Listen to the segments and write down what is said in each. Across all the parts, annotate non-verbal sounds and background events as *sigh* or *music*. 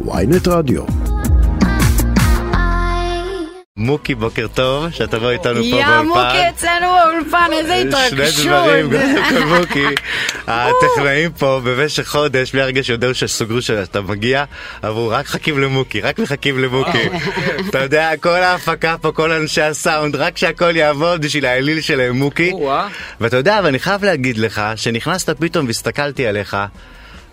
ויינט רדיו. מוקי בוקר טוב שאתה בא איתנו פה יא באולפן. מוקי אצלנו באולפן, איזה התרגשות. שני דברים, קודם *laughs* כל מוקי, הטכנאים פה במשך חודש מהרגע שהודיעו שסוגרו שאתה מגיע, אמרו רק מחכים למוקי, רק מחכים למוקי. אתה יודע, כל ההפקה פה, כל אנשי הסאונד, רק שהכל יעבוד בשביל האליל שלהם מוקי. ואתה יודע, ואני חייב להגיד לך, שנכנסת פתאום והסתכלתי עליך,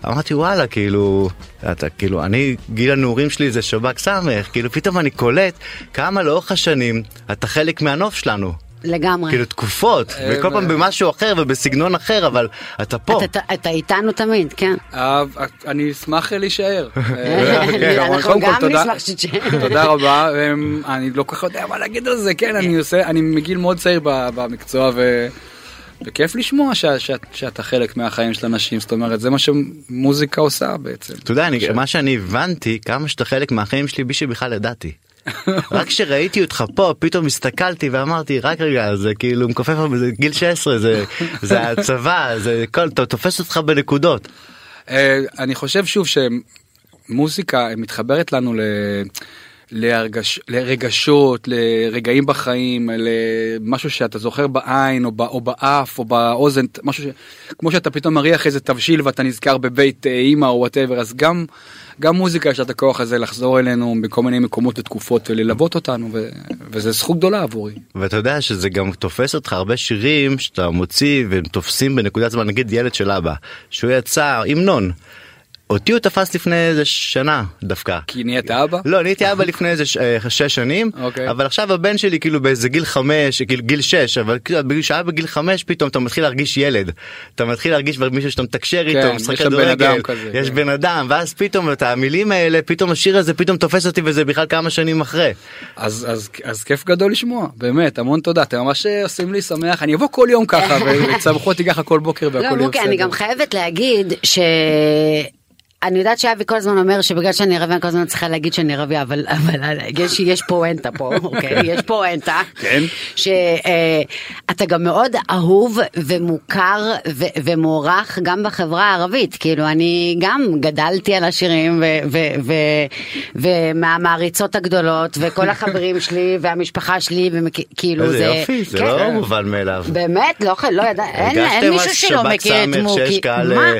אמרתי וואלה, כאילו, אתה, כאילו, אני, גיל הנעורים שלי זה שב"כ סמך, כאילו פתאום אני קולט כמה לאורך השנים אתה חלק מהנוף שלנו. לגמרי. כאילו תקופות, וכל פעם במשהו אחר ובסגנון אחר, אבל אתה פה. אתה- אתה- אתה איתנו תמיד, כן. אה, אני אשמח להישאר. *laughs* כן, אה, אנחנו גם נשמח שתשאר. תודה רבה, אמ, אני לא כל כך יודע מה להגיד על זה, כן, אני עושה, אני מגיל מאוד צעיר במקצוע, ו- וכיף לשמוע שה- שה- שאתה חלק מהחיים של אנשים, זאת אומרת, זה מה שמוזיקה עושה בעצם. אתה יודע, אני, מה שאני הבנתי, כמה שאתה חלק מהחיים שלי בלי שבכלל ידעתי. רק כשראיתי אותך פה, פתאום הסתכלתי ואמרתי, רק רגע, זה כאילו מכופף, זה גיל 16, זה, זה הצבא, זה כל, אתה תופס אותך בנקודות. אה, אני חושב שוב שמוזיקה מתחברת לנו ל... להרגש... לרגשות, לרגעים בחיים, למשהו שאתה זוכר בעין או, ב... או באף או באוזן, משהו ש... כמו שאתה פתאום מריח איזה תבשיל ואתה נזכר בבית אה, אימא או whatever, אז גם, גם מוזיקה יש לה את הכוח הזה לחזור אלינו בכל מיני מקומות ותקופות וללוות אותנו, ו... וזה זכות גדולה עבורי. ואתה יודע שזה גם תופס אותך הרבה שירים שאתה מוציא והם תופסים בנקודת זמן נגיד ילד של אבא שהוא יצא המנון. אותי הוא תפס לפני איזה שנה דווקא. כי נהיית אבא? לא, נהייתי אבא לפני איזה ש- אה, שש שנים, אוקיי. אבל עכשיו הבן שלי כאילו באיזה גיל חמש, כאילו גיל שש, אבל כאילו בגיל שהיה בגיל חמש פתאום אתה מתחיל להרגיש ילד. אתה מתחיל להרגיש כבר מישהו שאתה מתקשר איתו, כן, משחק יש שם בן כדורגל, אדם כזה, יש כן. בן אדם, ואז פתאום את המילים האלה, פתאום השיר הזה פתאום תופס אותי וזה בכלל כמה שנים אחרי. אז, אז, אז כיף גדול לשמוע, באמת, המון תודה, אתם ממש אה, עושים לי שמח, אני אבוא כל יום ככה, *laughs* וצמחו אותי ככה כל בוקר והכל לא, יהיה מוקי, אני בסדר. גם חייבת להגיד ש... אני יודעת שאבי כל הזמן אומר שבגלל שאני ערבייה אני כל הזמן צריכה להגיד שאני ערבייה אבל אבל יש יש פואנטה פה *laughs* אוקיי יש פואנטה כן. שאתה גם מאוד אהוב ומוכר ומוערך גם בחברה הערבית כאילו אני גם גדלתי על השירים ומהמעריצות הגדולות וכל החברים *laughs* שלי והמשפחה שלי וכאילו זה יופי, זה כן. לא מובן מאליו. באמת לא לא ידע אין, מישהו שלא שב"כ מכיר את מוקי. אה,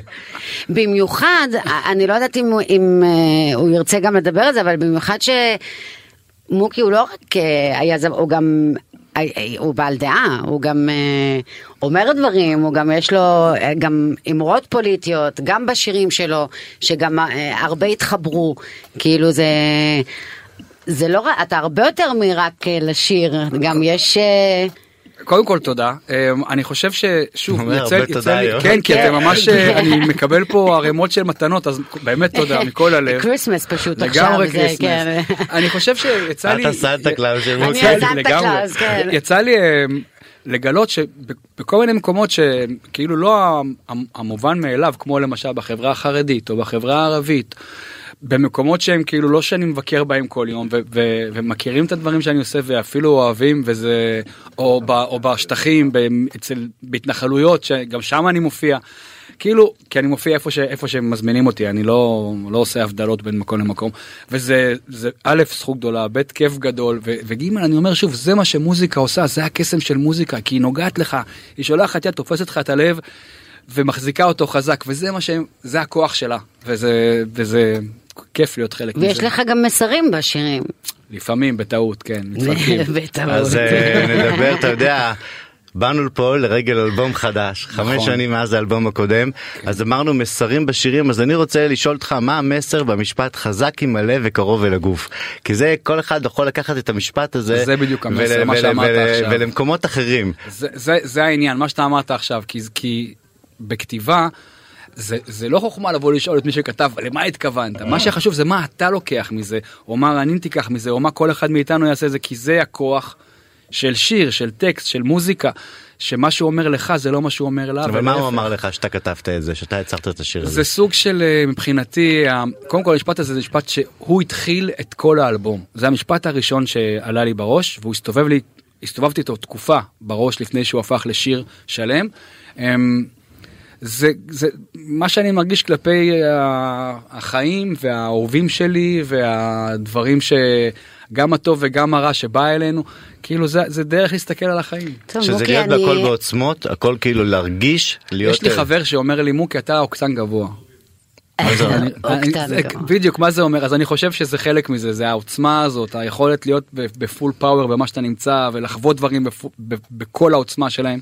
במיוחד אני לא יודעת אם, אם אה, הוא ירצה גם לדבר על זה אבל במיוחד שמוקי הוא לא רק אה, היזם הוא גם. אה, הוא בעל דעה, הוא גם אה, אומר דברים, הוא גם יש לו אה, גם אמרות פוליטיות, גם בשירים שלו, שגם אה, הרבה התחברו, כאילו זה, זה לא, אתה הרבה יותר מרק לשיר, גם יש, אה, קודם כל תודה, אמ, אני חושב ששוב, תודה לי, היום. כן, כי כן. אתם ממש, אה, אני מקבל פה ערימות של מתנות, אז באמת תודה *laughs* מכל הלב. Christmas פשוט עכשיו, לגמרי זה, Christmas. כן. אני חושב שיצא לי... אתה סנטה קלאוס של אני לגמרי. קלאוס, כן. יצא לי אה, לגלות שבכל מיני מקומות שכאילו לא המ- המובן מאליו, כמו למשל בחברה החרדית או בחברה הערבית, במקומות שהם כאילו לא שאני מבקר בהם כל יום ו- ו- ומכירים את הדברים שאני עושה ואפילו אוהבים וזה או, ב- או בשטחים ב- אצל בהתנחלויות שגם שם אני מופיע. כאילו כי אני מופיע איפה ש- איפה שהם מזמינים אותי אני לא לא עושה הבדלות בין מקום למקום וזה זה א' זכות גדולה ב' כיף גדול ו- וג' אני אומר שוב זה מה שמוזיקה עושה זה הקסם של מוזיקה כי היא נוגעת לך היא שולחת יד תופסת לך את הלב ומחזיקה אותו חזק וזה מה שהם זה הכוח שלה וזה וזה כיף להיות חלק ויש מזה לך גם מסרים בשירים. לפעמים בטעות כן מתפרקים. *laughs* בטעות. אז אה, *laughs* נדבר, אתה יודע, באנו לפה לרגל אלבום חדש, חמש נכון. שנים מאז האלבום הקודם, אז אמרנו מסרים בשירים, אז אני רוצה לשאול אותך מה המסר במשפט חזק עם הלב וקרוב אל הגוף. כי זה כל אחד יכול לקחת את המשפט הזה, זה בדיוק המסר, ול- מה שאמרת ול- עכשיו. ולמקומות אחרים. זה, זה, זה העניין, מה שאתה אמרת עכשיו, כי, כי בכתיבה זה, זה לא חוכמה לבוא לשאול את מי שכתב למה התכוונת, מה שחשוב זה מה אתה לוקח מזה, או מה רנין תיקח מזה, או מה כל אחד מאיתנו יעשה זה, כי זה הכוח של שיר, של טקסט, של מוזיקה, שמה שהוא אומר לך זה לא מה שהוא אומר לה. אבל מה הוא. אמר לך שאתה כתבת את זה, שאתה יצרת את השיר הזה? זה סוג של אה, מבחינתי קודם כל המשפט הזה זה משפט שהוא התחיל את כל האלבום זה המשפט הראשון שעלה לי בראש והוא הסתובב לי הסתובבתי איתו תקופה בראש לפני שהוא הפך לשיר שלם. זה, זה מה שאני מרגיש כלפי החיים והאהובים שלי והדברים שגם הטוב וגם הרע שבא אלינו, כאילו זה, זה דרך להסתכל על החיים. טוב, שזה מוקי, להיות אני- בהכל בעוצמות, הכל כאילו להרגיש, להיות... יש לי חבר שאומר לי מוקי אתה גבוה. אוקטן זה- גבוה. בדיוק מה זה אומר אז אני חושב שזה חלק מזה זה העוצמה הזאת היכולת להיות ב- בפול פאוור במה שאתה נמצא ולחוות דברים בכל העוצמה שלהם.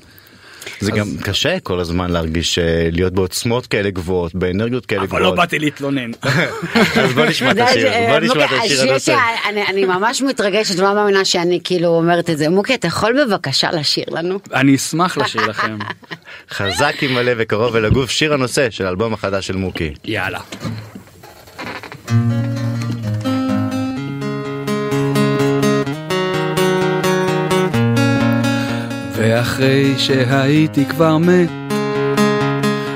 זה גם קשה כל הזמן להרגיש אה, להיות בעוצמות כאלה גבוהות, באנרגיות כאלה אבל לא גבוהות. באתי להתלונן. *laughs* אז בוא נשמע את השיר, בוא נשמע את השיר השיר הנושא. אני- אני ממש מתרגשת ולא מאמינה שאני כאילו אומרת את זה. מוקי, אתה יכול בבקשה לשיר לנו? אני אשמח לשיר לכם. *laughs* חזק עם הלב וקרוב אל הגוף, שיר הנושא של האלבום החדש של מוקי. יאללה. ואחרי שהייתי כבר מת,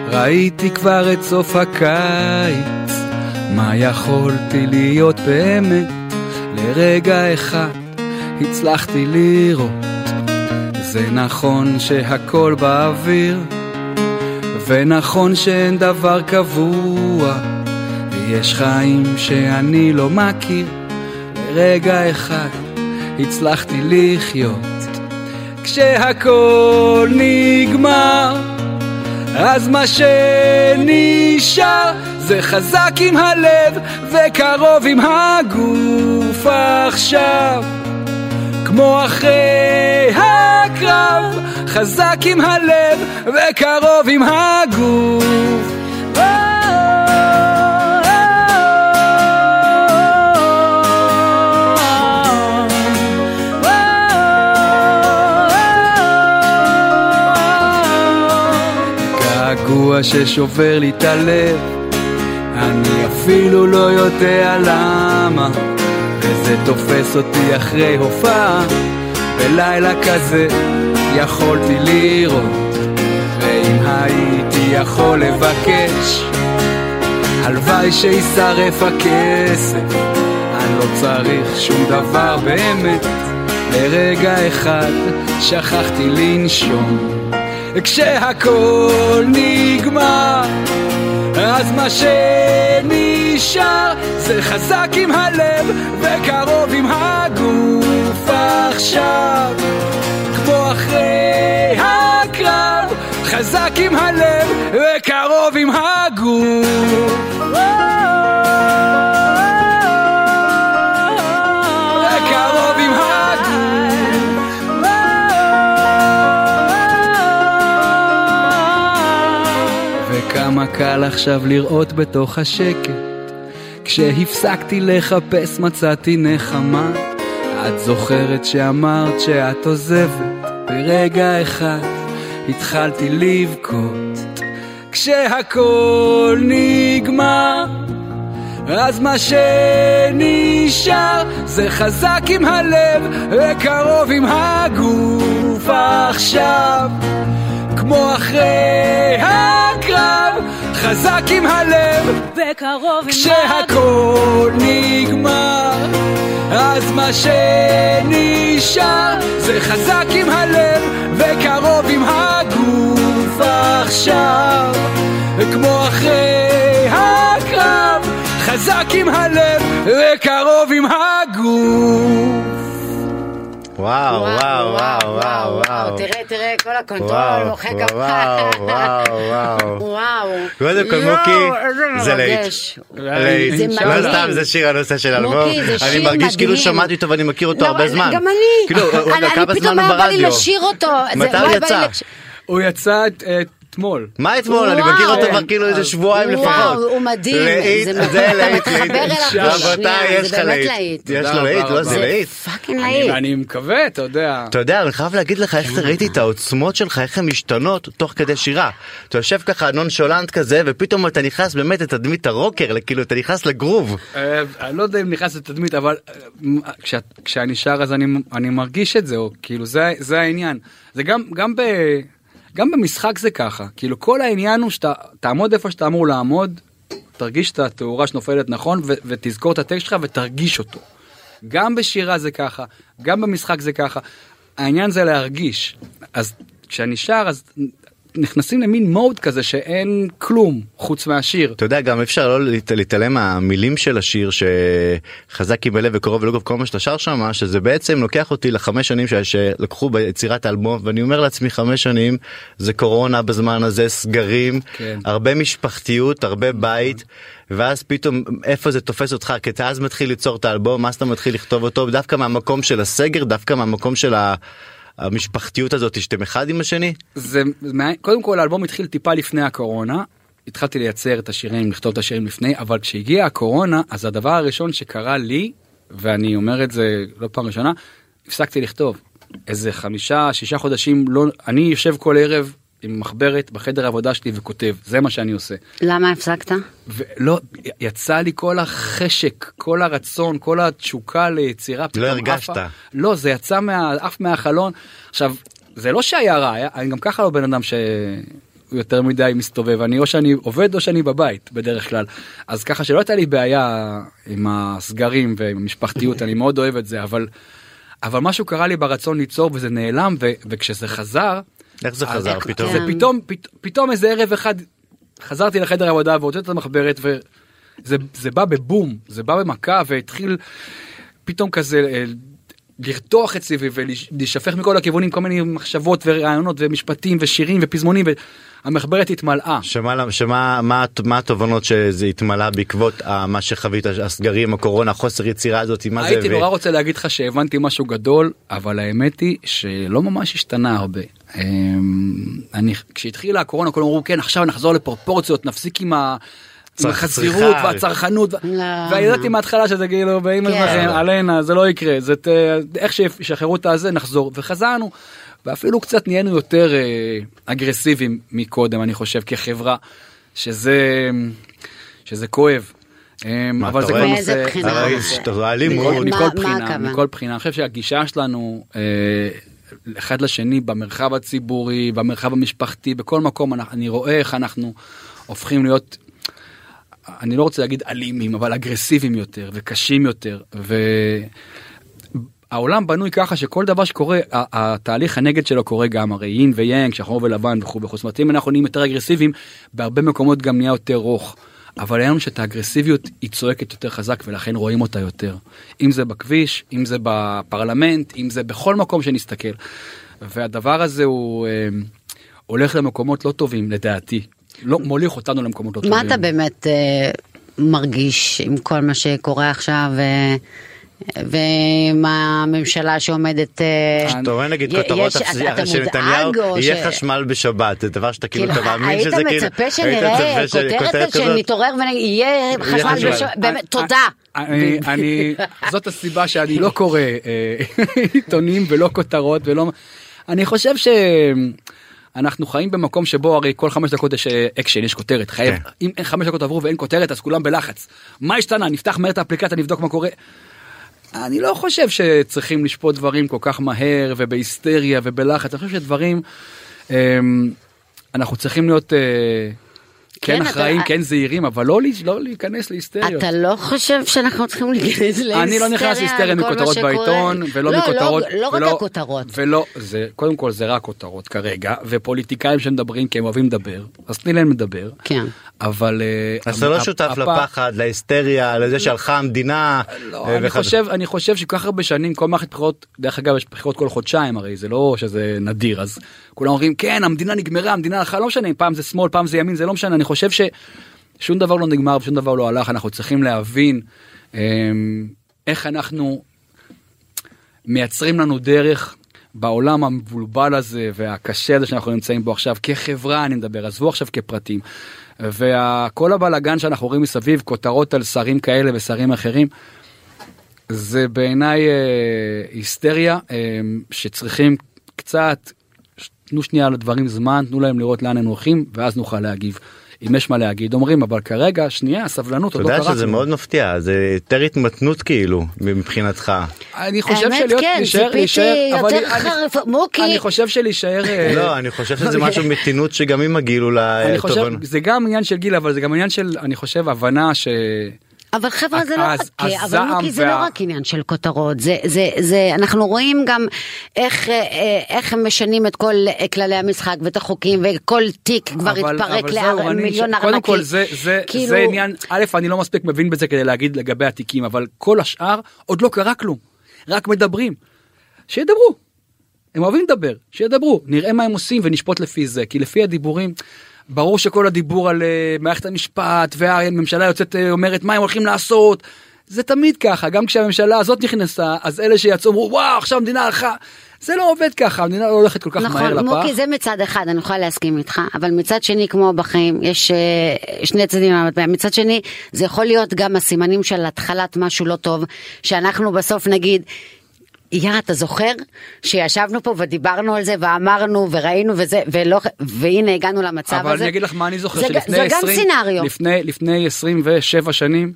ראיתי כבר את סוף הקיץ. מה יכולתי להיות באמת? לרגע אחד הצלחתי לראות. זה נכון שהכל באוויר, ונכון שאין דבר קבוע, ויש חיים שאני לא מכיר. לרגע אחד הצלחתי לחיות. כשהכל נגמר, אז מה שנשאר זה חזק עם הלב וקרוב עם הגוף עכשיו. כמו אחרי הקרב, חזק עם הלב וקרוב עם הגוף. ששובר לי את הלב, אני אפילו לא יודע למה, וזה תופס אותי אחרי הופעה, בלילה כזה יכולתי לראות, ואם הייתי יכול לבקש, הלוואי שישרף הכסף, אני לא צריך שום דבר באמת, לרגע אחד שכחתי לנשום. כשהכל נגמר, אז מה שנשאר זה חזק עם הלב וקרוב עם הגוף עכשיו. כמו אחרי הקרב, חזק עם הלב וקרוב עם הגוף. קל עכשיו לראות בתוך השקט. כשהפסקתי לחפש מצאתי נחמה. את זוכרת שאמרת שאת עוזבת? ברגע אחד התחלתי לבכות. כשהכל נגמר אז מה שנשאר זה חזק עם הלב וקרוב עם הגוף. עכשיו כמו אחרי הקרב חזק עם הלב. וקרוב עם כשהכל נגמר אז מה שנשאר זה חזק עם הלב וקרוב עם הגוף עכשיו. כמו אחרי הקרב חזק עם הלב וקרוב עם הגוף וואו, וואו, וואו, וואו, וואו. תראה, תראה, כל הקונטרול וואו, מוחא וואו. וואו, וואו. *laughs* וואו. קודם כל, מוקי, איזה זה להיט. מרגש. להיט. זה לא. סתם זה שיר הנושא של האלבום. מוקי, זה שיר אני מרגיש כאילו. שמעתי אותו ואני מכיר אותו לא, הרבה זמן. גם אני. כאילו, כמה אני זמן פתאום הוא היה בא לי ברדיו? לשיר אותו. מתי הוא יצא? הוא יצא אתמול מה אתמול? אני וואו. מכיר אותו כבר כן. כאילו איזה שבועיים וואו, לפחות. הוא מדהים. להיט, זה זה. להיט, להיט. רבותיי, *laughs* יש זה לך להיט. יש לו להיט, לא? זה להיט. fucking אני, להיט. אני מקווה אתה יודע אתה יודע, אני חייב להגיד לך איך ראיתי את העוצמות שלך, איך הן משתנות תוך כדי שירה. אתה יושב ככה נונשלנט כזה, ופתאום אתה נכנס באמת לתדמית הרוקר, כאילו אתה נכנס לגרוב. אה, אני לא יודע אם נכנס לתדמית אבל אה, כשאני שר אז אני אני מרגיש את זה או כאילו זה זה העניין זה גם גם ב... גם במשחק זה ככה. כאילו כל העניין הוא שאתה תעמוד איפה שאתה אמור לעמוד תרגיש את התאורה שנופלת נכון ו- ותזכור את הטקסט שלך ותרגיש אותו. גם בשירה זה ככה גם במשחק זה ככה. העניין זה להרגיש. אז כשאני שר אז נכנסים למין מוד כזה שאין כלום חוץ מהשיר. אתה יודע גם אפשר לא להת- להתעלם מהמילים של השיר שחזק עם בלב וקרוב ולגוב כל מה שאתה שר שם שזה בעצם לוקח אותי לחמש שנים שלקחו ביצירת האלבום ואני אומר לעצמי חמש שנים זה קורונה בזמן הזה סגרים כן. הרבה משפחתיות הרבה בית ואז פתאום איפה זה תופס אותך כי אתה אז מתחיל ליצור את האלבום אז אתה מתחיל לכתוב אותו דווקא מהמקום של הסגר דווקא מהמקום של ה- המשפחתיות הזאת שאתם אחד עם השני. זה קודם כל האלבום התחיל טיפה לפני הקורונה. התחלתי לייצר את השירים לכתוב את השירים לפני אבל כשהגיעה הקורונה אז הדבר הראשון שקרה לי ואני אומר את זה לא פעם ראשונה הפסקתי לכתוב איזה חמישה שישה חודשים לא אני יושב כל ערב עם מחברת בחדר העבודה שלי וכותב זה מה שאני עושה. למה הפסקת? ולא יצא לי כל החשק כל הרצון כל התשוקה ליצירה. פתאום הרגשת. עפה. לא זה יצא מה, עף מהחלון עכשיו זה לא שהיה רע היה, אני גם ככה לא בן אדם שהוא יותר מדי מסתובב אני או שאני עובד או שאני בבית בדרך כלל אז ככה שלא הייתה לי בעיה עם הסגרים ועם המשפחתיות אני מאוד אוהב את זה אבל אבל משהו קרה לי ברצון ליצור וזה נעלם ו, וכשזה חזר איך זה אז חזר פתאום? זה פתאום פת, פתאום איזה ערב אחד חזרתי לחדר העבודה והוצאתי את המחברת וזה זה בא בבום זה בא במכה והתחיל פתאום כזה אה, לרתוח אצלי ו- ולהישפך מכל הכיוונים כל מיני מחשבות ורעיונות ומשפטים ושירים ופזמונים והמחברת התמלאה. שמה, שמה מה, מה התובנות שזה התמלא בעקבות אה, מה שחווית הסגרים הקורונה חוסר יצירה הזאת מה זה הייתי ו- נורא רוצה להגיד לך שהבנתי משהו גדול אבל האמת היא שלא ממש השתנה הרבה. אמ, אני כשהתחילה הקורונה כולם אמרו כן עכשיו נחזור לפרופורציות נפסיק עם ה... עם החזירות. והצרכנות ו- לא. וידעתי מההתחלה שזה כאילו באמא. שלכם עלינה זה לא יקרה זה ת- איך שישחררו את הזה נחזור וחזרנו ואפילו קצת נהיינו יותר אה, אגרסיביים מקודם אני חושב כחברה שזה שזה כואב. אמ, מה, אבל אתה זה רואה? כבר נושא- מכל בחינה? מכל בחינה, אני חושב שהגישה שלנו אה, אחד לשני במרחב הציבורי, במרחב המשפחתי, בכל מקום אני- רואה איך אנחנו הופכים להיות, אני לא רוצה להגיד אלימים, אבל אגרסיביים יותר וקשים יותר. והעולם בנוי ככה שכל דבר שקורה, התהליך הנגד שלו קורה גם, הרי יין ויאנג, שחור ולבן וכו' וכו'. זאת אומרת, אם אנחנו נהיים יותר אגרסיביים, בהרבה מקומות גם נהיה יותר רוך. אבל העניין הוא שאת האגרסיביות היא צועקת יותר חזק ולכן רואים אותה יותר. אם זה בכביש, אם זה בפרלמנט, אם זה בכל מקום שנסתכל. והדבר הזה הוא אה, הולך למקומות לא טובים לדעתי. לא מוליך אותנו למקומות לא טובים. מה אתה באמת אה, מרגיש עם כל מה שקורה עכשיו אה, ועם הממשלה שעומדת... אה, אתה רואה נגיד כותרות אתה שנתניהו יהיה ש- חשמל בשבת זה דבר שאתה כאילו כאילו, אתה מאמין היית שזה כאילו היית שנראה מצפה ש- כותרת שנתעורר ויהיה חשמל חשמל. בשבת, באמת, תודה. אני, אני, *laughs* זאת הסיבה שאני לא קורא אה, *laughs* עיתונים ולא כותרות ולא, אני חושב שאנחנו חיים במקום שבו הרי כל חמש דקות יש אה, אקשן, יש כותרת, חייב, כן. אם אין חמש דקות עברו ואין כותרת אז כולם בלחץ. מה השתנה? נפתח מהר את האפליקציה, נבדוק מה קורה. אני לא חושב שצריכים לשפוט דברים כל כך מהר ובהיסטריה ובלחץ, אני חושב שדברים, אה, אנחנו צריכים להיות כן, כן אתה- אחראים, כן זהירים, אבל לא, לא להיכנס להיסטריות. אתה לא חושב שאנחנו צריכים להיכנס להיסטריה? אני לא נכנס להיסטריה מכותרות שקורה? בעיתון ולא לא, מכותרות לא, לא ולא- רק הכותרות. ולא זה קודם כל זה רק כותרות כרגע ופוליטיקאים שמדברים כי הם אוהבים לדבר אז תני להם לדבר כן. אבל אה, אז אתה לא שותף הפ- לפחד להיסטריה לזה שהלכה המדינה לא, אה, אני. חושב אני חושב שכל כך הרבה שנים כל מערכת בחירות דרך אגב יש בחירות כל חודשיים הרי זה לא שזה נדיר אז כולם אומרים כן המדינה נגמרה המדינה הלכה לא משנה פעם זה שמאל פעם זה ימין זה לא משנה אני חושב ששום דבר לא נגמר ושום דבר לא הלך אנחנו צריכים להבין אמ, איך אנחנו מייצרים לנו דרך בעולם המבולבל הזה והקשה הזה שאנחנו נמצאים בו עכשיו כחברה אני מדבר עזבו עכשיו כפרטים. וכל הבלאגן שאנחנו רואים מסביב כותרות על שרים כאלה ושרים אחרים. זה בעיניי אה, היסטריה אה, שצריכים קצת תנו שנייה לדברים זמן תנו להם לראות לאן הם הולכים ואז נוכל להגיב. אם יש מה להגיד אומרים אבל כרגע שנייה סבלנות אתה עוד לא יודע קרה שזה. מאוד מפתיע זה יותר התמתנות כאילו מבחינתך. אני חושב שלהיות כן, להישאר להישאר אבל אני- חריף- מוקי. אני חושב שלהישאר אה, לא אני חושב שזה משהו *laughs* מתינות שגם עם הגיל אני חושב. זה גם עניין של גיל אבל זה גם עניין של אני חושב הבנה ש... אבל חבר'ה זה לא רק, אבל הזעם מוקי זה לא רק עניין של כותרות, זה, זה, זה, אנחנו רואים גם איך, אה, אה, איך הם משנים את כל אה, כללי המשחק ואת החוקים וכל תיק כבר התפרק למיליון ארנקים. קודם כל זה, זה, כאילו- זה עניין, א', אני לא מספיק מבין בזה כדי להגיד לגבי התיקים, אבל כל השאר עוד לא קרה כלום, רק מדברים. שידברו. הם אוהבים לדבר, שידברו, נראה מה הם עושים ונשפוט לפי זה, כי לפי הדיבורים, ברור שכל הדיבור על אה, מערכת המשפט והממשלה יוצאת אה, אומרת מה הם הולכים לעשות, זה תמיד ככה, גם כשהממשלה הזאת נכנסה, אז אלה שיצאו אמרו וואו עכשיו המדינה הלכה, זה לא עובד ככה, המדינה לא הולכת כל כך מהר נכון, לפח. מוקי זה מצד אחד, אני יכולה להסכים איתך, אבל מצד שני כמו בחיים יש אה, שני צדדים למטבע, מצד שני זה יכול להיות גם הסימנים של התחלת משהו לא טוב, שאנחנו בסוף נגיד. יא, אתה זוכר שישבנו פה ודיברנו על זה ואמרנו וראינו וזה ולא והנה הגענו למצב אבל הזה. אני אגיד לך מה אני זוכר, זה, שלפני זה גם 20, סינריו. לפני, לפני 27 שנים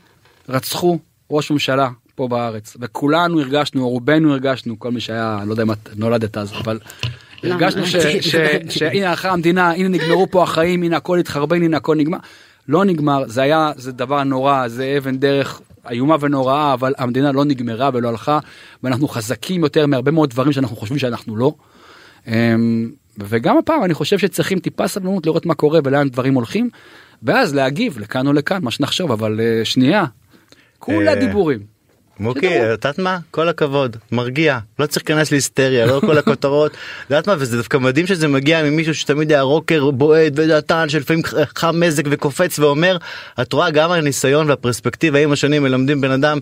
רצחו ראש ממשלה פה בארץ, וכולנו הרגשנו, או רובנו הרגשנו, כל מי שהיה, לא יודע אם את נולדת אז, אבל לא, הרגשנו נולדתי. ש- שהנה הלכה המדינה, הנה נגמרו פה החיים, הנה הכל התחרבן, הנה הכל נגמר. לא נגמר, זה היה, זה דבר נורא, זה אבן דרך איומה ונוראה, אבל המדינה לא נגמרה ולא הלכה, ואנחנו חזקים יותר מהרבה מאוד דברים שאנחנו חושבים שאנחנו לא. אמ, וגם הפעם אני חושב שצריכים טיפה סבלנות לראות מה קורה ולאן דברים הולכים, ואז להגיב לכאן או לכאן, מה שנחשוב, אבל אה, שנייה, כולה אה, דיבורים. מוקי. את יודעת מה? כל הכבוד, מרגיע, לא צריך להיכנס להיסטריה, לא כל הכותרות. את יודעת מה? וזה דווקא מדהים שזה מגיע ממישהו שתמיד היה רוקר בועט ודעתן, שלפעמים חם מזג וקופץ ואומר, את רואה גם הניסיון והפרספקטיבה עם השנים מלמדים בן אדם.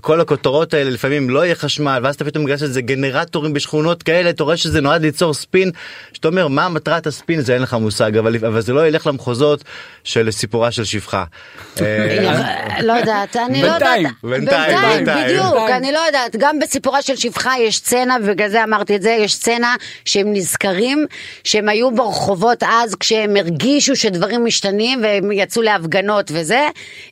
כל הכותרות האלה לפעמים לא יהיה חשמל ואז אתה פתאום מגלה שזה גנרטורים בשכונות כאלה אתה רואה שזה נועד ליצור ספין שאתה אומר מה מטרת הספין זה אין לך מושג אבל, אבל זה לא ילך למחוזות של סיפורה של שפחה. אה, לא יודעת, אני לא יודעת, בינתיים. בדיוק. אני לא יודעת, גם בסיפורה של שפחה יש סצנה, ובגלל זה אמרתי את זה, יש סצנה שהם נזכרים שהם היו ברחובות אז כשהם הרגישו שדברים משתנים והם יצאו להפגנות וזה,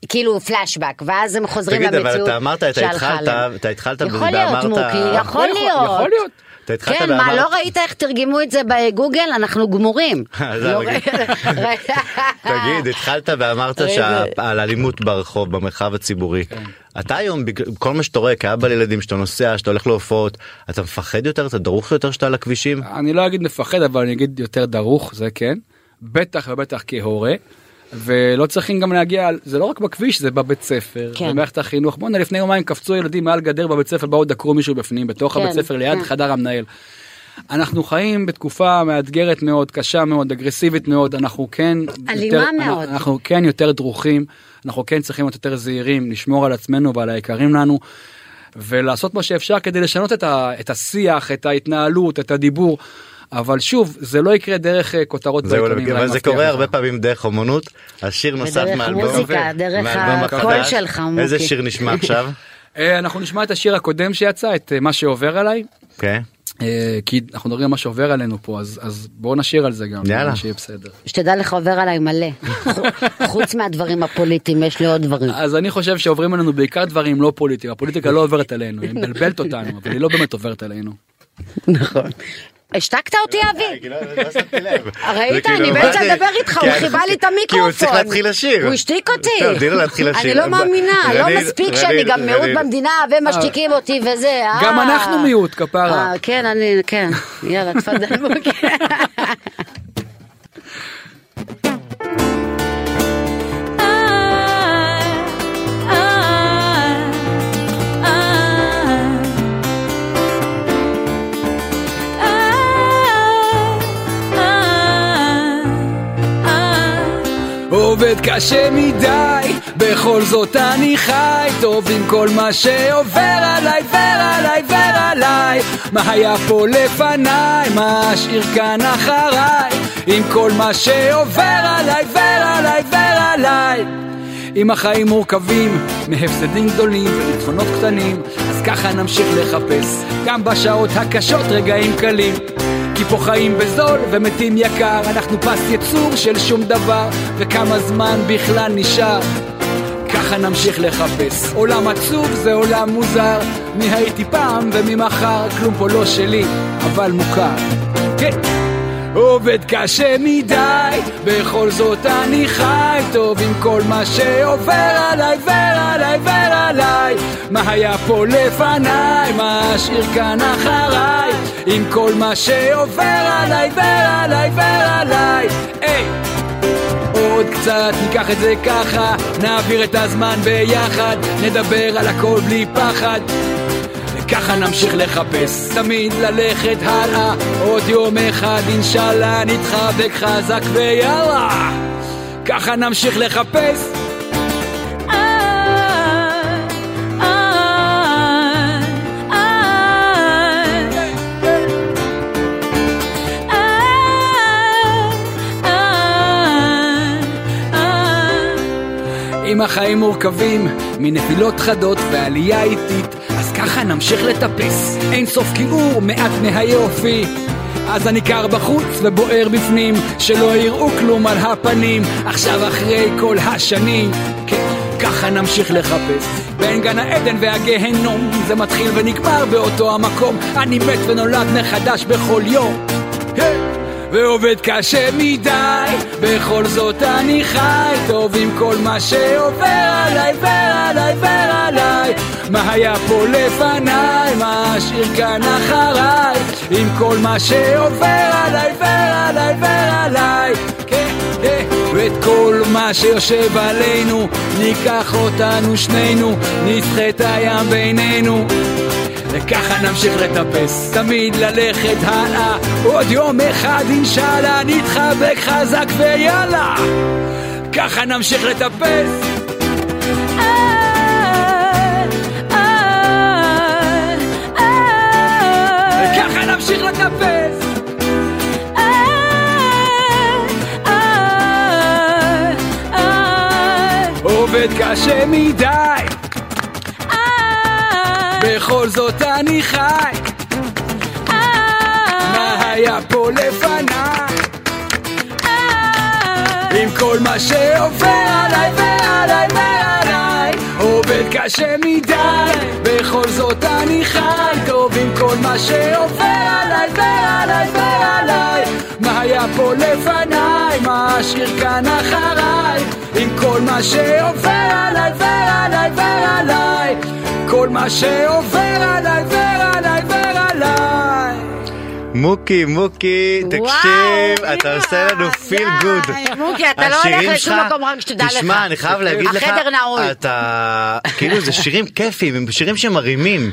כאילו פלשבק, ואז הם חוזרים תגיד למציאות אתה התחלת. אתה התחלת יכול בזה להיות ואמרת מוקי, יכול יכול- להיות. יכול להיות. אתה התחלת כן, מה, ואמרת- לא ראית איך תרגמו את זה בגוגל? אנחנו גמורים. *laughs* לא? *laughs* *laughs* תגיד התחלת ואמרת. שעל אלימות ברחוב במרחב הציבורי כן. אתה היום כל מה שאתה רואה כאבא לילדים שאתה נוסע שאתה הולך להופעות אתה מפחד יותר אתה דרוך יותר שאתה על הכבישים אני לא אגיד מפחד, אבל אני אגיד יותר דרוך, זה כן. בטח ובטח כהורה. ולא צריכים גם להגיע, זה לא רק בכביש, זה בבית ספר, כן. במערכת החינוך. בואנה, לפני יומיים קפצו ילדים מעל גדר בבית ספר, באו דקרו מישהו בפנים, בתוך כן, הבית ספר, ליד כן. חדר המנהל. אנחנו חיים בתקופה מאתגרת מאוד, קשה מאוד, אגרסיבית מאוד, אנחנו כן... אלימה יותר, מאוד. אנחנו כן יותר דרוכים, אנחנו כן צריכים להיות יותר זהירים, לשמור על עצמנו ועל היקרים לנו. ולעשות מה שאפשר כדי לשנות את, ה, את השיח, את ההתנהלות, את הדיבור. אבל שוב, זה לא יקרה דרך אה, כותרות זהו, בעיתונים. אבל זה קורה לך. הרבה פעמים דרך אומנות אז שיר נוסף מאלבום מוזיקה, דרך הקול. שלך, מוקי. איזה שיר נשמע עכשיו? *laughs* אה, אנחנו נשמע את השיר הקודם שיצא, את אה, מה שעובר עליי. כן. אה, כי אנחנו מדברים על מה שעובר עלינו פה, אז, אז בואו נשיר על זה גם. יאללה. שיהיה בסדר. שתדע לך עובר עליי מלא. *laughs* חוץ מהדברים הפוליטיים יש לי עוד דברים. אז אני חושב שעוברים עלינו בעיקר דברים לא פוליטיים, הפוליטיקה לא עוברת עלינו, היא מבלבלת אותנו, אבל היא לא באמת עוברת עלינו. *laughs* נכון. השתקת אותי אבי? לא, לא. *laughs* ראית? אני באמצע? *laughs* לדבר איתך, הוא חיבה לי את כי הוא המיקרופון. צריך להתחיל לשיר. הוא השתיק אותי. אני לא מאמינה, לא מספיק שאני גם מיעוט. במדינה ומשתיקים אותי וזה. גם אה. אנחנו מיעוט, כפרה. אה, כן, אני, כן. יאללה, תפדל *laughs* עובד קשה מדי, בכל זאת אני חי, טוב עם כל מה שעובר עליי, ור עליי. מה היה פה לפניי, מה אשאיר כאן אחריי, עם כל מה שעובר עליי, ור עליי, ור עליי. אם החיים מורכבים מהפסדים גדולים וניצחונות קטנים, אז ככה נמשיך לחפש, גם בשעות הקשות רגעים קלים. כי פה חיים בזול ומתים יקר, אנחנו פס ייצור של שום דבר, וכמה זמן בכלל נשאר. ככה נמשיך לחפש. עולם עצוב זה עולם מוזר, מי הייתי פעם ומי מחר, כלום פה לא שלי, אבל מוכר. כן. עובד קשה מדי, בכל זאת אני חי טוב עם כל מה שעובר עליי ועליי ועליי. מה היה פה לפניי, מה אשאיר כאן אחריי, עם כל מה שעובר עליי ועליי ועליי. היי! עוד קצת ניקח את זה ככה, נעביר את הזמן ביחד, נדבר על הכל בלי פחד. וככה נמשיך לחפש, תמיד ללכת הלאה, עוד יום אחד אינשאללה נתחבק חזק ויאללה. ככה נמשיך לחפש. אם החיים מורכבים מנפילות חדות ועלייה איטית, אז ככה נמשיך לטפס. אין סוף כיעור, מעט מהיופי. אז אני קר בחוץ ובוער בפנים, שלא יראו כלום על הפנים. עכשיו אחרי כל השנים, כן, ככה נמשיך לחפש. בין גן העדן והגהנום, זה מתחיל ונגמר באותו המקום. אני מת ונולד מחדש בכל יום. היי! ועובד קשה מדי, בכל זאת אני חי טוב עם כל מה שעובר עליי ועליי ועליי. מה היה פה לפניי, מה אשאיר כאן אחריי, עם כל מה שעובר עליי ועליי ועליי. כן, כן, ואת כל מה שיושב עלינו, ניקח אותנו שנינו, נדחה את הים בינינו. וככה נמשיך לטפס, תמיד ללכת הלאה, עוד יום אחד אינשאללה נתחבק חזק ויאללה, ככה נמשיך לטפס. וככה נמשיך. עובד קשה מדי בכל זאת אני חי. מה היה פה לפניי? עם כל מה שעובר עליי ועליי ועליי עובד קשה מדי. בכל זאת אני חי טוב עם כל מה שעובר עליי ועליי ועליי. מה היה פה לפניי? מה אשאיר כאן אחריי? עם כל מה שעובר עליי ועליי ועליי כל מה שעובר עליי ועליי ועליי. מוקי, מוקי, תקשיב, אתה עושה לנו פיל גוד. מוקי, אתה לא הולך לשום מקום, רק שתדע לך. תשמע, אני חייב להגיד לך, החדר נעול. אתה, כאילו זה שירים כיפיים, הם שירים שמרימים.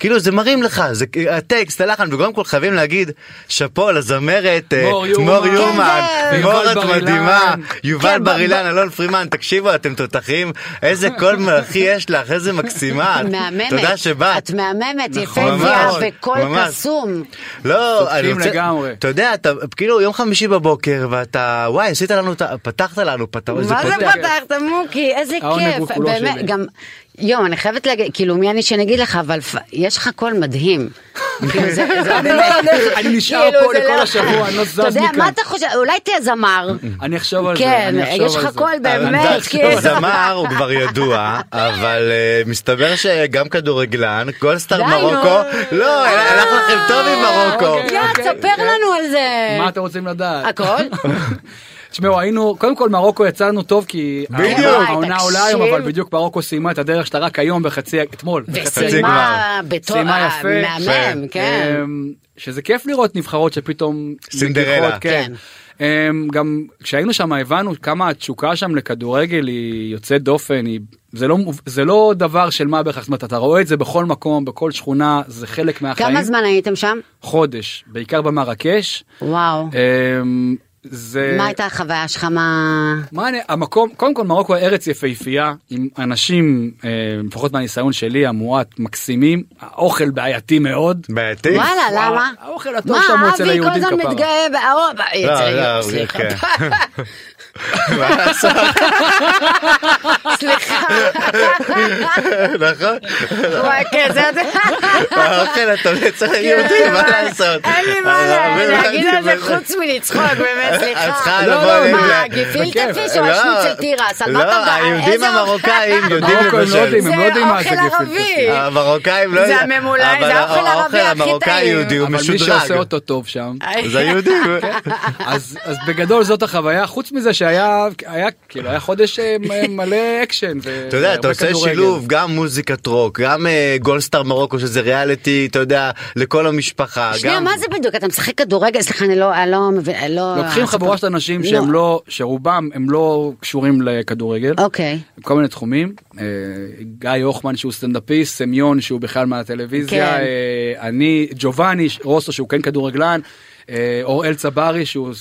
כאילו זה מרים לך, זה הטקסט, הלחן, וגם כל חייבים להגיד שאפו לזמרת אה, מור יומן. מור יומן, כן, את בר מדהימה. יובל כן, בר אילן, אלון פרימן, תקשיבו אתם תותחים, איזה קול מלאכי יש לך, איזה מקסימה, את. תודה שבאת. את מהממת, נכון, ממש, וקול ממש. קסום. לא, אני רוצה. אתה יודע, אתה כאילו יום חמישי בבוקר ואתה, וואי, עשית לנו, את פתחת לנו, פת- מה זה. פתחת מוקי? איזה כיף. באמת. גם... יואו, אני חייבת להגיד, כאילו, מי אני שאני אגיד לך, אבל יש לך קול מדהים. *laughs* אני לא נשאר כאילו, פה לכל לא- השבוע, אני לא זז אתה יודע, מכאן. מה אתה חושב? אולי תהיה זמר. אני אחשוב על זה, כן, יש לך. קול באמת, אבל כאילו. זמר הוא כבר ידוע, אבל אה, מסתבר שגם כדורגלן, גולדסטאר די, מרוקו. לא, הלך לכם טוב עם מרוקו. אוקיי. יא, תספר לנו על זה. מה אתם רוצים לדעת? הכל? *laughs* תשמעו היינו קודם כל מרוקו יצא לנו טוב כי בדיוק. העונה-. עולה היום אבל בדיוק מרוקו סיימה את הדרך שלה רק היום בחצי אתמול. וסיימה בתור... סיימה יפה. מהמם, כן. אמ, שזה כיף לראות נבחרות שפתאום סינדרלה. מגיחות, כן. אמ, גם כשהיינו שם הבנו כמה התשוקה שם לכדורגל היא יוצאת דופן היא זה לא זה לא דבר של מה בכך זאת אומרת אתה רואה את זה בכל מקום בכל שכונה זה חלק מהחיים כמה זמן הייתם שם? חודש בעיקר במרקש. וואו. זה מה הייתה החוויה שלך? מה... מה אני, המקום, קודם כל מרוקו ארץ יפהפייה, עם אנשים, אה, לפחות מהניסיון שלי, המועט, מקסימים, האוכל בעייתי מאוד. בעייתי? וואלה, למה? האוכל הטוב שם הוא מה, אצל אבי כל היהודים הזמן כפרה. מתגאה באהוב... לא, אצל- לא, סליחה. *laughs* כן. מה לעשות? סליחה, נכון? וואי, כן, זה... האוכל אתה צריך יהודי, מה לעשות? אין לי מה לה- להגיד על זה חוץ מלצחוק, באמת, את סליחה. צריכה לא, לבוא לא, עם... מה, ל- גפילטע בכיף. פיש או לא, השניצל תירס? על מה אתה לא? היהודים? המרוקאים יודעים לא לבשל. לא מה זה אוכל. ערבי. המרוקאים לא זה הממולאי, זה האוכל הערבי הכי המרוקאי טעים. יהודי הוא אבל מי. שעושה אותו טוב שם. זה היהודים. אז אז בגדול זאת החוויה חוץ מזה שהיה היה כאילו היה חודש אה, מלא אקשן. אתה יודע, אתה עושה. שילוב, גם מוזיקת רוק, גם אה, גולסטאר מרוקו שזה ריאליטי, אתה יודע, לכל המשפחה. שנייה, גם- מה זה בדיוק? אתה משחק כדורגל? סליחה, אני לא, אני לא מבין, לא... לוקחים חבורה של אנשים שהם לא שרובם הם לא קשורים לכדורגל. אוקיי. כל מיני תחומים אה, גיא הוחמן שהוא סטנדאפיסט סמיון שהוא בכלל מהטלוויזיה כן. אני ג'ובאני רוסו שהוא כן כדורגלן. אה, אוראל צברי שהוא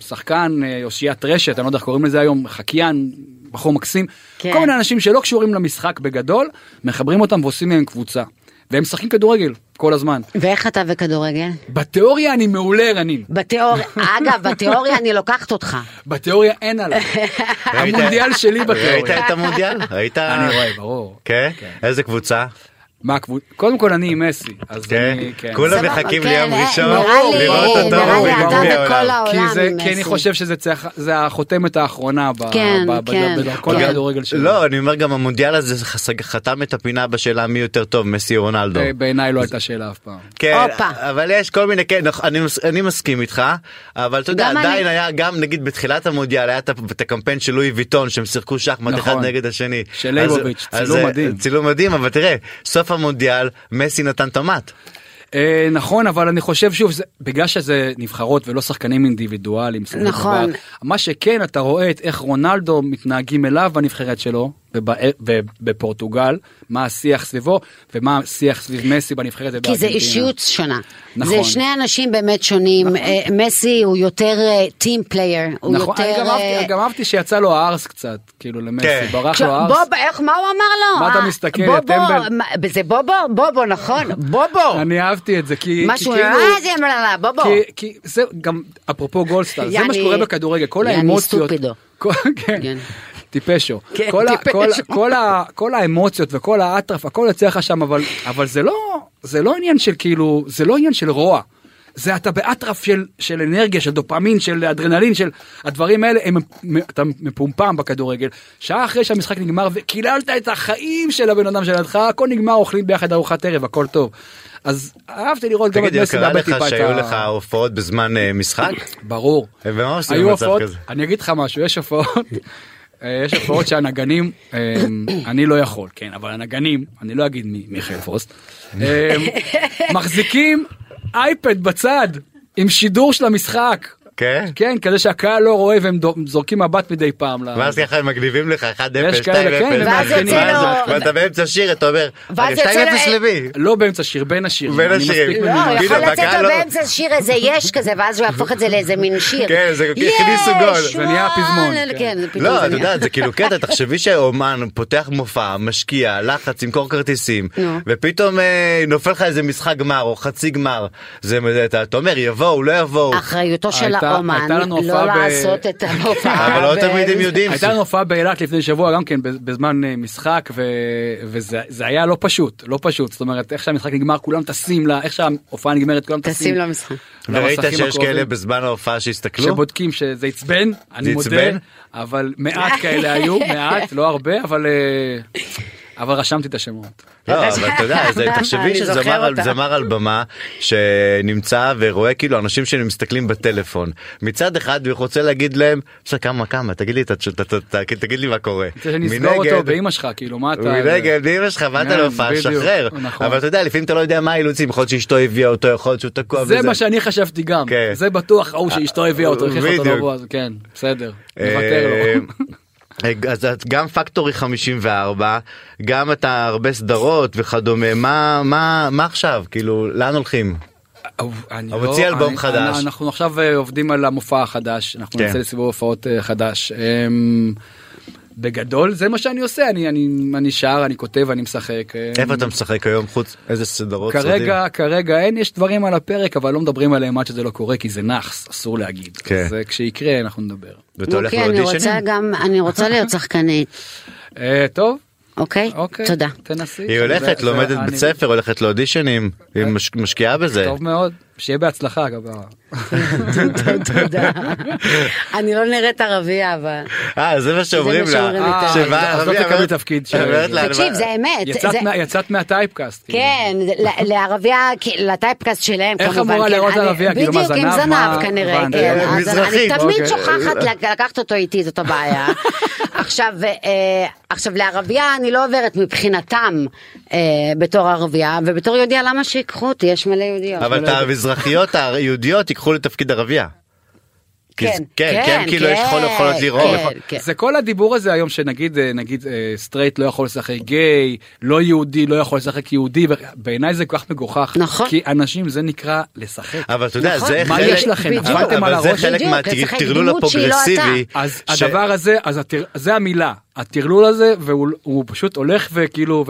שחקן אה, אושיית רשת אני לא יודע איך קוראים לזה היום חקיין בחור מקסים כן. כל מיני אנשים שלא קשורים למשחק בגדול מחברים אותם ועושים מהם קבוצה והם משחקים כדורגל כל הזמן ואיך אתה וכדורגל? בתיאוריה אני מעולה רנין בתיאוריה, אגב, בתיאוריה אני לוקחת אותך. בתיאוריה אין עליי ראית- המונדיאל שלי ראית בתיאוריה את המונדיאל? ראית? אני רואה ברור כן? איזה קבוצה? מה הקבוצה? קודם כל אני עם מסי, אז כן? אני, כן. כולם מחכים ליום אה, ראשון נראה לי- לראות אותו נראה לי אתה בגביע וכל העולם. כי, העולם זה, עם כי אני. חושב שזה צריך, זה החותמת האחרונה ב, כן, ב, ב, כן. בדרכון כן. הכדורגל שלו. לא, אני אומר גם המונדיאל הזה חתם את הפינה בשאלה מי יותר טוב, מסי או רונלדו. אה, בעיניי לא הייתה שאלה אף פעם. כן. אבל יש כל מיני, כן, אני, מס- אני מסכים איתך, אבל אתה יודע. עדיין היה, גם נגיד בתחילת המונדיאל, היה את הקמפיין של לואי ויטון, שהם שיחקו שחמט אחד נכון. נגד השני. של ליבוביץ', צילום אה, מדהים. צילום מדהים, אבל תראה, סוף המונדיאל, מסי נתן המט. אה, נכון, אבל אני חושב שוב, זה, בגלל שזה נבחרות ולא שחקנים של נכון. דבר, מה שכן, אתה רואה את איך רונלדו מתנהגים אליו בנבחרת שלו, ובפורטוגל, מה השיח סביבו, ומה השיח סביב מסי בנבחרת כי זה. אישיות שונה. נכון. זה שני אנשים באמת שונים. אה, מסי הוא יותר team player. הוא נכון, אני יותר... גם אהבתי- אה, גם אהבתי שיצא לו הארס קצת, כאילו למסי, כן. ברח לו הארס. בוב, איך, מה הוא אמר לו? מה אתה אה, מסתכל, בובו, טמבל? מה, זה בובו? בובו, נכון. בובו. אני אהבתי את זה, כי משהו, כאילו... אה, זה אמרה, בובו. כי, כי זה גם אפרופו גולדסטאר זה מה שקורה בכדורגל כל האמוציות סטופידו. כן. טיפשו כן, כל, ה, טיפשו. כל, כל, ה, כל האמוציות וכל האטרף הכל יוצא לך שם אבל אבל זה לא זה לא עניין של כאילו זה לא עניין של רוע. זה אתה באטרף של של אנרגיה של דופמין של אדרנלין של הדברים האלה הם אתה מפומפם בכדורגל שעה אחרי שהמשחק נגמר וקיללת את החיים של הבן אדם שלידך הכל נגמר אוכלים ביחד ארוחת ערב הכל טוב. אז אהבתי לראות גם את תגיד, מסי קרה מאבד לך טיפה את שהיו ה... לך הופעות בזמן אה, משחק? ברור. ומה עושים היו הופעות, כזה? אני אגיד לך משהו, יש הופעות, יש הופעות שהנגנים, אה, אני לא יכול, כן, אבל הנגנים, אני לא אגיד מי- מיכאל פוסט, אה, מחזיקים אייפד בצד עם שידור של המשחק. כן? כן, כזה שהקהל לא רואה והם זורקים מבט מדי פעם. ואז ככה הם מגניבים לך 1-0, 2-0. יש כאלה, כן, ואז ואתה באמצע שיר, אתה אומר, ואז "רגע, יוצא לו- 2-0 למי? לא באמצע שיר, בין השירים. בין אני השירים. לא. הוא יכול כאילו, לצאת לו לא- באמצע שיר איזה יש כזה, ואז הוא יהפוך את זה לאיזה מין שיר. כן, זה יש, הכניסו גול. זה נהיה פזמון, כן. כן, לא, זה אתה נהיה. יודע, זה כאילו קטע, תחשבי שאומן פותח מופע, משקיע, לחץ, ימכור כרטיסים. ופתאום אה, נופל לך איזה משחק גמר או חצי גמר. זה, אתה אתה אומר, יבואו, לא יבואו. אחריותו של האומן הייתה לנו לא הופעה ב- לעשות את המופע. אבל לא תמיד הם יודעים. הייתה לנו הופעה באילת לפני שבוע גם כן בזמן אה, משחק ו... וזה זה היה לא פשוט לא פשוט זאת אומרת איך שהמשחק נגמר כולם טסים לה איך שההופעה נגמרת כולם טסים למשחק. וראית שיש. כאלה בזמן ההופעה שהסתכלו? שבודקים שזה עצבן אני מודה? אבל מעט כאלה היו מעט לא הרבה אבל אה, אבל רשמתי את השמות. לא, אבל אתה יודע, *laughs* תחשבי שזמר על- במה שנמצא ורואה כאילו אנשים שמסתכלים בטלפון. מצד אחד הוא רוצה להגיד להם, בסדר כמה כמה תגיד לי תגיד לי מה קורה. אסגור אותו באמא שלך כאילו מה אתה. מנגד, באמא שלך באת להופעה, שחרר. אבל אתה יודע, לפעמים אתה לא יודע מה האילוצים, יכול להיות שאשתו הביאה אותו, יכול להיות שהוא תקוע זה. מה שאני חשבתי גם כן. זה בטוח ההוא שאשתו הביאה אותו הכריחה אותו בדיוק. לבוא כן בסדר. אה, נוותר לו. אז את גם פקטורי 54, גם אתה הרבה סדרות וכדומה, מה, מה, מה עכשיו? כאילו, לאן הולכים? אני אבל לא- אלבום אני- חדש. אנחנו עכשיו אה, עובדים על המופע החדש אנחנו כן. נצא לסיבוב הופעות אה, חדש. בגדול זה מה שאני עושה, אני, אני, אני שר, אני כותב, אני משחק. אה, איפה אתה משחק היום חוץ איזה סדרות סרטים? כרגע, כרגע אין, יש דברים על הפרק, אבל לא מדברים עליהם עד שזה לא קורה, כי זה נאחס, אסור להגיד. כן. אז אה, כשיקרה אנחנו נדבר. ואתה הולך מוקי, אני רוצה לאודישנים? גם, אני רוצה להיות שחקנית, *laughs* אה, טוב, אוקיי? אוקיי. תודה. תנסי. היא הולכת לומדת בית ספר הולכת לאודישנים היא מש- משקיעה בזה. טוב מאוד, שיהיה בהצלחה אגב. תודה. אני לא נראית ערבייה, אבל... אה זה מה שאומרים זה מה לה. שאומרים אה. שבאה אז לא ערבייה, תקבלי אומרת- תפקיד לה, תקשיב, זה אמת. יצאת מהטייפקאסט. כאילו. כן, ל- לערבייה, כי- לטייפקאסט שלהם איך. אמורה כן, להיראות אני- ערבייה? כאילו, בדיוק, עם זנב? כנראה. כן. אה, אני תמיד אוקיי. שוכחת לק- לקחת אותו איתי, זאת הבעיה. עכשיו, אה, עכשיו לערבייה אני לא עוברת מבחינתם אה, בתור ערבייה, ובתור יהודייה למה שיקחו אותי? יש מלא יהודיות. אבל את המזרחיות היהודיות ייקחו לתפקיד ערבייה. כן, זה- כן, כן, כאילו יש כן, יכול- יכולות לראות. כן, כן. זה כל הדיבור הזה היום שנגיד אה, נגיד אה, סטרייט לא יכול לשחק גיי לא יהודי לא יכול לשחק יהודי בעיניי זה כל כך מגוחך נכון. כי אנשים זה נקרא לשחק. אבל אתה יודע נכון. זה מה חלק, יש לכם? בדיוק. עברתם על אבל זה הראש? חלק בדיוק, לשחק מהטרלול לא הפרוגרסיבי. אז ש- הדבר הזה זה המילה הטרלול הזה והוא הוא פשוט הולך וכאילו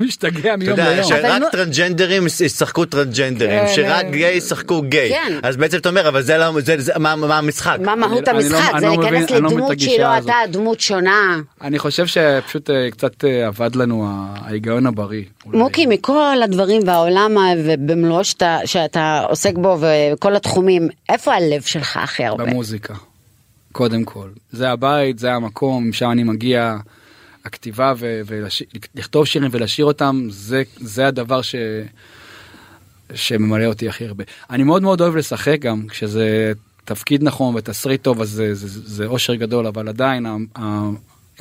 ומשתגע אתה מיום יודע, ליום. אבל שרק נו- טרנסג'נדרים ישחקו טרנסג'נדרים, כן, שרק כן. גיי ישחקו גיי. כן. אז בעצם אתה אומר, אבל זה לא, זה- זה- מה מה המשחק? מה מהות לא- המשחק? זה לא מבין- להיכנס לא לדמות שהיא לא. אתה, דמות שונה. אני חושב שפשוט אה, קצת אה, אבד לנו ההיגיון הבריא. מוקי, מכל הדברים והעולם ובמלואו שאתה עוסק בו וכל התחומים, איפה הלב שלך הכי הרבה? במוזיקה. קודם כל. זה הבית, זה המקום, משם אני מגיע. הכתיבה ולכתוב שירים ולשיר אותם, זה, זה הדבר ש... שממלא אותי הכי הרבה. אני מאוד מאוד אוהב לשחק גם, כשזה תפקיד נכון ותסריט טוב, אז זה, זה, זה אושר גדול, אבל עדיין, ה, ה,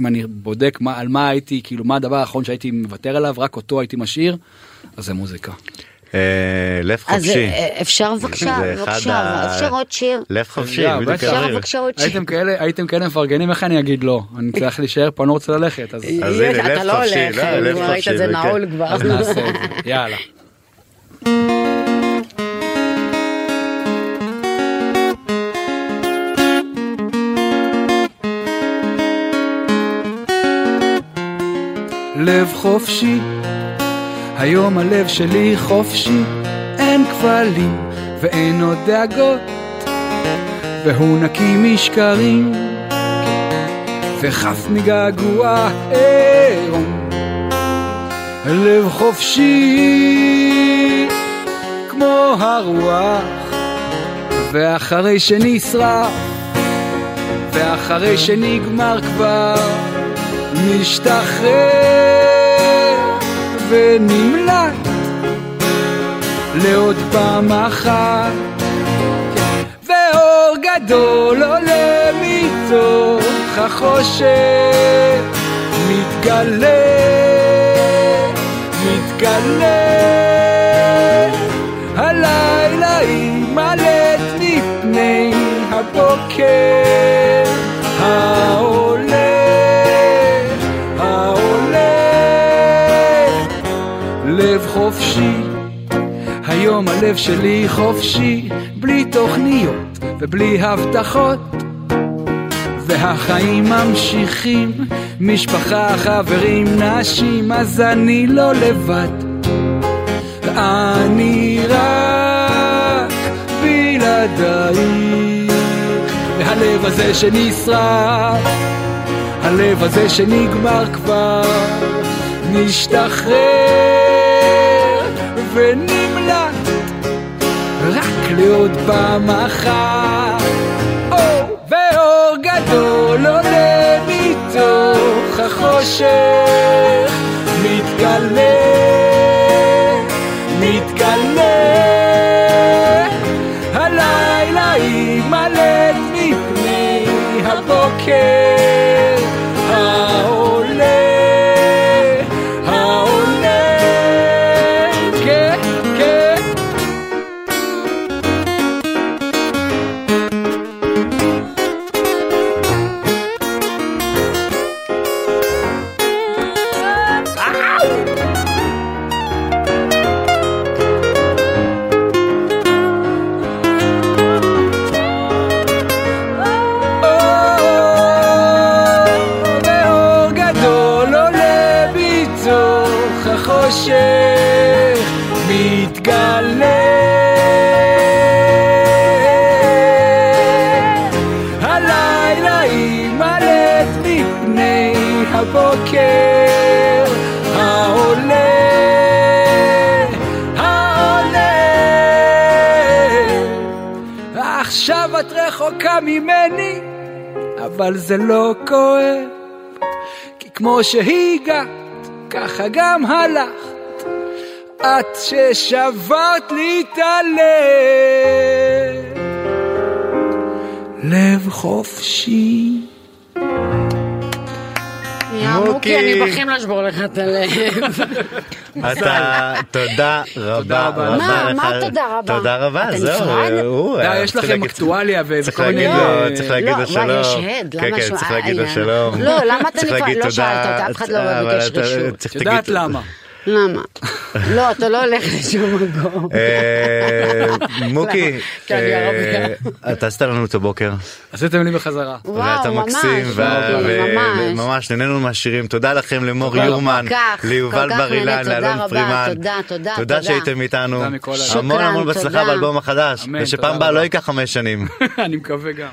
אם אני בודק מה, על מה הייתי, כאילו מה הדבר האחרון שהייתי מוותר עליו, רק אותו הייתי משאיר, אז זה מוזיקה. אה, לב אז חופשי. אה, אפשר בבקשה, בבקשה, אפשר עוד שיר? לב חופשי, יאללה, בדיוק. אפשר. בבקשה עוד שיר? הייתם כאלה, מפרגנים, איך אני אגיד לא? אני צריך להישאר פה, אני לא רוצה ללכת, אז אז הנה, לב אתה לא חופשי, הולך, לא, לב כבר ראית חופשי, את זה כן. נעול כבר. אז נעשה את זה. *laughs* יאללה. לב חופשי, היום הלב שלי חופשי, אין כבלים ואין עוד דאגות, והוא נקי משקרים, וחף מגעגוע עירום. לב חופשי, כמו הרוח, ואחרי שנשרף, ואחרי שנגמר כבר, משתחרר ונמלט לעוד פעם אחת. ואור גדול עולה מתוך החושך מתגלה, מתגלה. הלילה יימלט מפני הבוקר העולה, היום הלב שלי חופשי בלי תוכניות ובלי הבטחות. והחיים ממשיכים משפחה, חברים, נשים אז אני לא לבד. אני רק בלעדייך. והלב הזה שנשרף הלב הזה שנגמר כבר משתחרר ונמלט רק לעוד פעם אחת. או, ואור גדול עולה מתוך החושך. מתגלה, מתגלה. הלילה יימלט מפני הבוקר את רחוקה ממני, אבל זה לא כואב, כי כמו שהגעת, ככה גם הלכת. את ששברת לי את הלב. לב חופשי. מוקי. אני בכי לשבור לך את הלב. *laughs* אתה, תודה רבה מה. מה תודה רבה? תודה רבה, זהו. הוא, די, אה, יש לכם אקטואליה וכל מיני... צריך להגיד לא, לו שלום. יש הד? כן, למה כן, צריך להגיד לו אה, שלום. לא, למה אתה צריך נפרד? להגיד לא תודה. שאלת אותה, אף אחד לא אבל ביקש אתה- רשות. את יודעת למה? למה? לא, אתה לא הולך לשום מקום. אה, מוקי, אה, ערבייה. אתה עשית לנו את הבוקר. עשיתם לי בחזרה. וואו, ואתה מקסים, ו- מוקי, ו- ממש. ממש נהנינו מהשירים, תודה לכם למור יורמן, ליובל בר אילן, תודה לאלון פרימן, תודה, תודה, תודה תודה. שהייתם איתנו. המון המון בהצלחה. באלבום החדש, ושפעם הבאה. לא ייקח חמש שנים. *laughs* אני מקווה גם.